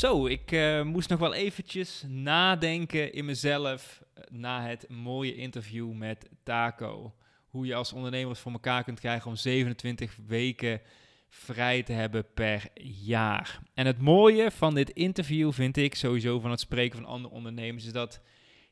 Zo, ik eh, moest nog wel eventjes nadenken in mezelf eh, na het mooie interview met Taco. Hoe je als ondernemer voor elkaar kunt krijgen om 27 weken vrij te hebben per jaar. En het mooie van dit interview vind ik sowieso van het spreken van andere ondernemers is dat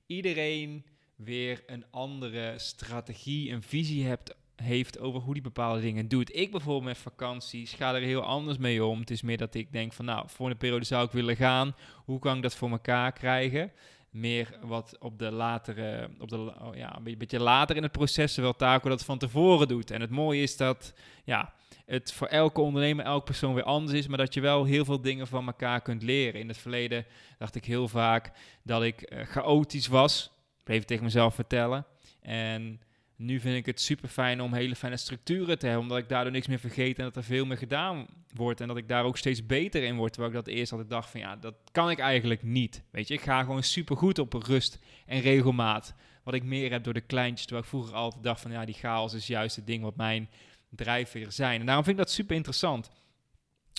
iedereen weer een andere strategie, een visie hebt heeft over hoe die bepaalde dingen doet. Ik bijvoorbeeld met vakanties ga er heel anders mee om. Het is meer dat ik denk van nou, voor een periode zou ik willen gaan. Hoe kan ik dat voor elkaar krijgen? Meer wat op de latere, op de, oh ja, een beetje later in het proces, terwijl Taco dat van tevoren doet. En het mooie is dat ja, het voor elke ondernemer, elke persoon weer anders is, maar dat je wel heel veel dingen van elkaar kunt leren. In het verleden dacht ik heel vaak dat ik uh, chaotisch was. Even tegen mezelf vertellen. En nu vind ik het super fijn om hele fijne structuren te hebben, omdat ik daardoor niks meer vergeet en dat er veel meer gedaan wordt en dat ik daar ook steeds beter in word. Terwijl ik dat eerst altijd dacht van ja, dat kan ik eigenlijk niet. Weet je, ik ga gewoon super goed op rust en regelmaat. Wat ik meer heb door de kleintjes, terwijl ik vroeger altijd dacht van ja, die chaos is juist het ding wat mijn drijfveer zijn. En daarom vind ik dat super interessant.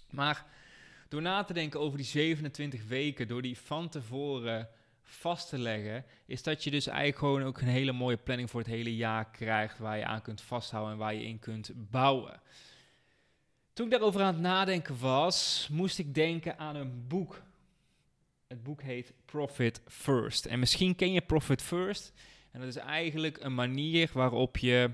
Maar door na te denken over die 27 weken, door die van tevoren vast te leggen, is dat je dus eigenlijk gewoon ook een hele mooie planning voor het hele jaar krijgt, waar je aan kunt vasthouden en waar je in kunt bouwen. Toen ik daarover aan het nadenken was, moest ik denken aan een boek. Het boek heet Profit First. En misschien ken je Profit First. En dat is eigenlijk een manier waarop je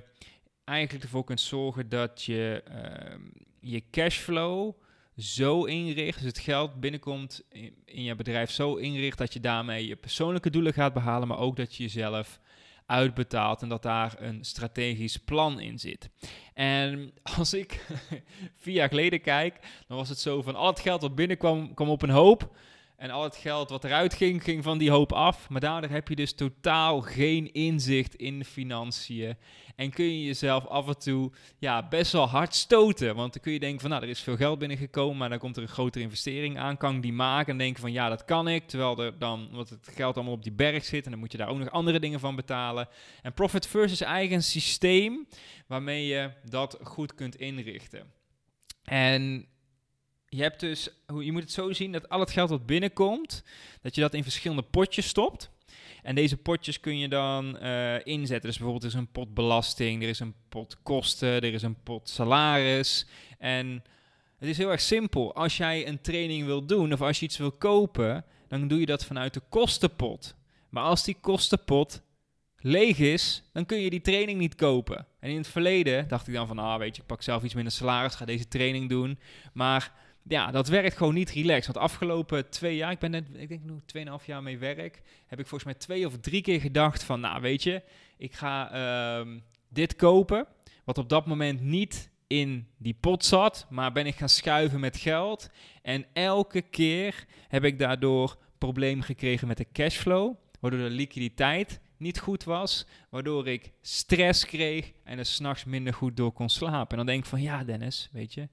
eigenlijk ervoor kunt zorgen dat je uh, je cashflow zo inricht, dus het geld binnenkomt in, je bedrijf zo inricht dat je daarmee je persoonlijke doelen gaat behalen, maar ook dat je jezelf uitbetaalt en dat daar een strategisch plan in zit. En als ik vier jaar geleden kijk, dan was het zo van al het geld wat binnenkwam, kwam op een hoop. En al het geld wat eruit ging, ging van die hoop af. Maar daardoor heb je dus totaal geen inzicht in financiën. En kun je jezelf af en toe ja, best wel hard stoten. Want dan kun je denken van, nou, er is veel geld binnengekomen, maar dan komt er een grotere investering aan. Kan ik die maken? En denken van, ja, dat kan ik. Terwijl er dan, wat het geld allemaal op die berg zit. En dan moet je daar ook nog andere dingen van betalen. En Profit eigenlijk een systeem waarmee je dat goed kunt inrichten. En je hebt dus, je moet het zo zien dat al het geld wat binnenkomt, dat je dat in verschillende potjes stopt. En deze potjes kun je dan uh, inzetten. Dus bijvoorbeeld er is een pot belasting, er is een pot kosten, er is een pot salaris. En het is heel erg simpel. Als jij een training wil doen of als je iets wil kopen, dan doe je dat vanuit de kostenpot. Maar als die kostenpot leeg is, dan kun je die training niet kopen. En in het verleden dacht ik dan van, ah weet je, ik pak zelf iets minder salaris, ga deze training doen. Maar ja, dat werkt gewoon niet relaxed. Want afgelopen twee jaar, ik ben net, ik denk nu tweeënhalf jaar mee werk, heb ik volgens mij twee of drie keer gedacht van, nou weet je, ik ga uh, dit kopen, wat op dat moment niet in die pot zat, maar ben ik gaan schuiven met geld. En elke keer heb ik daardoor problemen gekregen met de cashflow, waardoor de liquiditeit niet goed was, waardoor ik stress kreeg en er s'nachts minder goed door kon slapen. En dan denk ik van, ja Dennis, weet je,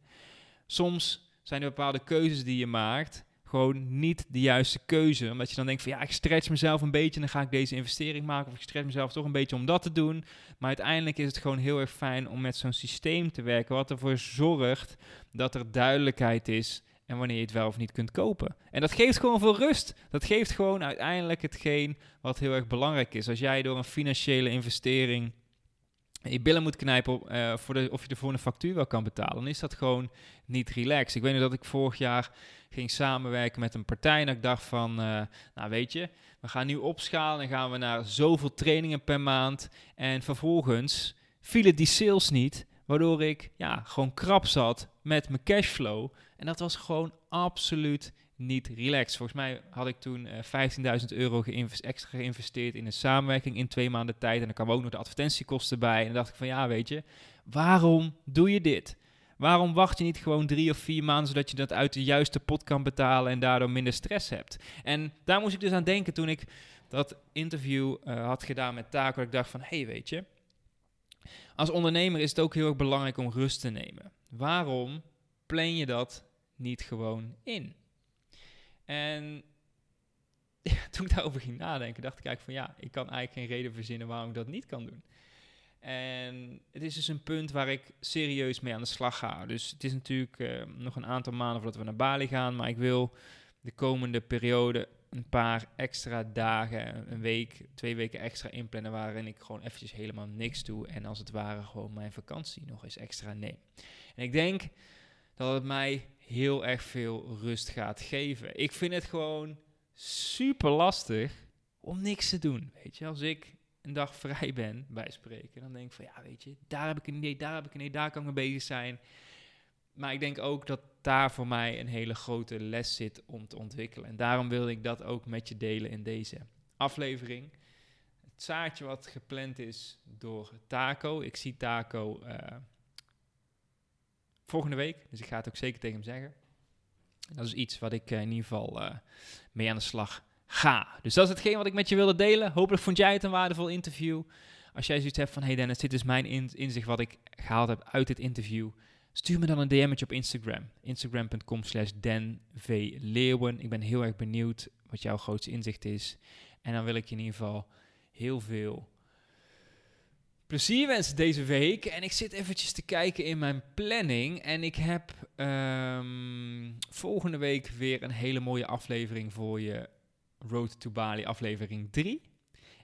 soms zijn er bepaalde keuzes die je maakt gewoon niet de juiste keuze. Omdat je dan denkt van ja, ik stretch mezelf een beetje en dan ga ik deze investering maken. Of ik stretch mezelf toch een beetje om dat te doen. Maar uiteindelijk is het gewoon heel erg fijn om met zo'n systeem te werken. Wat ervoor zorgt dat er duidelijkheid is en wanneer je het wel of niet kunt kopen. En dat geeft gewoon veel rust. Dat geeft gewoon uiteindelijk hetgeen wat heel erg belangrijk is. Als jij door een financiële investering je billen moet knijpen uh, voor de, of je ervoor een factuur wel kan betalen, dan is dat gewoon niet relaxed. Ik weet nog dat ik vorig jaar ging samenwerken met een partij en ik dacht van, uh, nou weet je, we gaan nu opschalen en gaan we naar zoveel trainingen per maand. En vervolgens vielen die sales niet, waardoor ik ja, gewoon krap zat met mijn cashflow. En dat was gewoon absoluut niet relaxed. Volgens mij had ik toen uh, eh, 15.000 euro extra geïnvesteerd in een samenwerking in twee maanden tijd. En dan kwamen ook nog de advertentiekosten bij. En dan dacht ik van ja, weet je, waarom doe je dit? Waarom wacht je niet gewoon drie of vier maanden zodat je dat uit de juiste pot kan betalen en daardoor minder stress hebt? En daar moest ik dus aan denken toen ik dat interview uh, had gedaan met Taco. Ik dacht van, hé hey, weet je, als ondernemer is het ook heel erg belangrijk om rust te nemen. Waarom plan je dat niet gewoon in? En toen ik daarover ging nadenken, dacht ik eigenlijk van ja, ik kan eigenlijk geen reden verzinnen waarom ik dat niet kan doen. En het is dus een punt waar ik serieus mee aan de slag ga. Dus het is natuurlijk uh, nog een aantal maanden voordat we naar Bali gaan, maar ik wil de komende periode een paar extra dagen, een week, twee weken extra inplannen waarin ik gewoon eventjes helemaal niks doe en als het ware gewoon mijn vakantie nog eens extra neem. En ik denk dat het mij heel erg veel rust gaat geven. Ik vind het gewoon super lastig om niks te doen. Weet je, als ik een dag vrij ben, bij spreken, dan denk ik van ja, weet je, daar heb ik een idee, daar heb ik een idee, daar kan ik mee bezig zijn. Maar ik denk ook dat daar voor mij een hele grote les zit om te ontwikkelen. En daarom wilde ik dat ook met je delen in deze aflevering. Het zaadje wat gepland is door Taco. Ik zie Taco uh, volgende week, dus ik ga het ook zeker tegen hem zeggen. Dat is iets wat ik uh, in ieder geval uh, mee aan de slag ga. Dus dat is hetgeen wat ik met je wilde delen. Hopelijk vond jij het een waardevol interview. Als jij zoiets hebt van, hey Dennis, dit is mijn inzicht wat ik gehaald heb uit dit interview. Stuur me dan een DM'tje op Instagram. Instagram.com slash. Ik ben heel erg benieuwd wat jouw grootste inzicht is. En dan wil ik je in ieder geval heel veel plezier wensen deze week. En ik zit eventjes te kijken in mijn planning. En ik heb um, volgende week weer een hele mooie aflevering voor je. Road to Bali aflevering 3.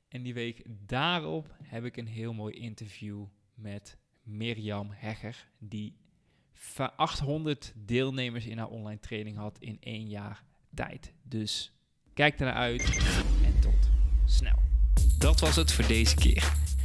En die week daarop heb ik een heel mooi interview met Mirjam Hegger. Die 800 deelnemers in haar online training had in één jaar tijd. Dus kijk ernaar uit en tot snel. Dat was het voor deze keer.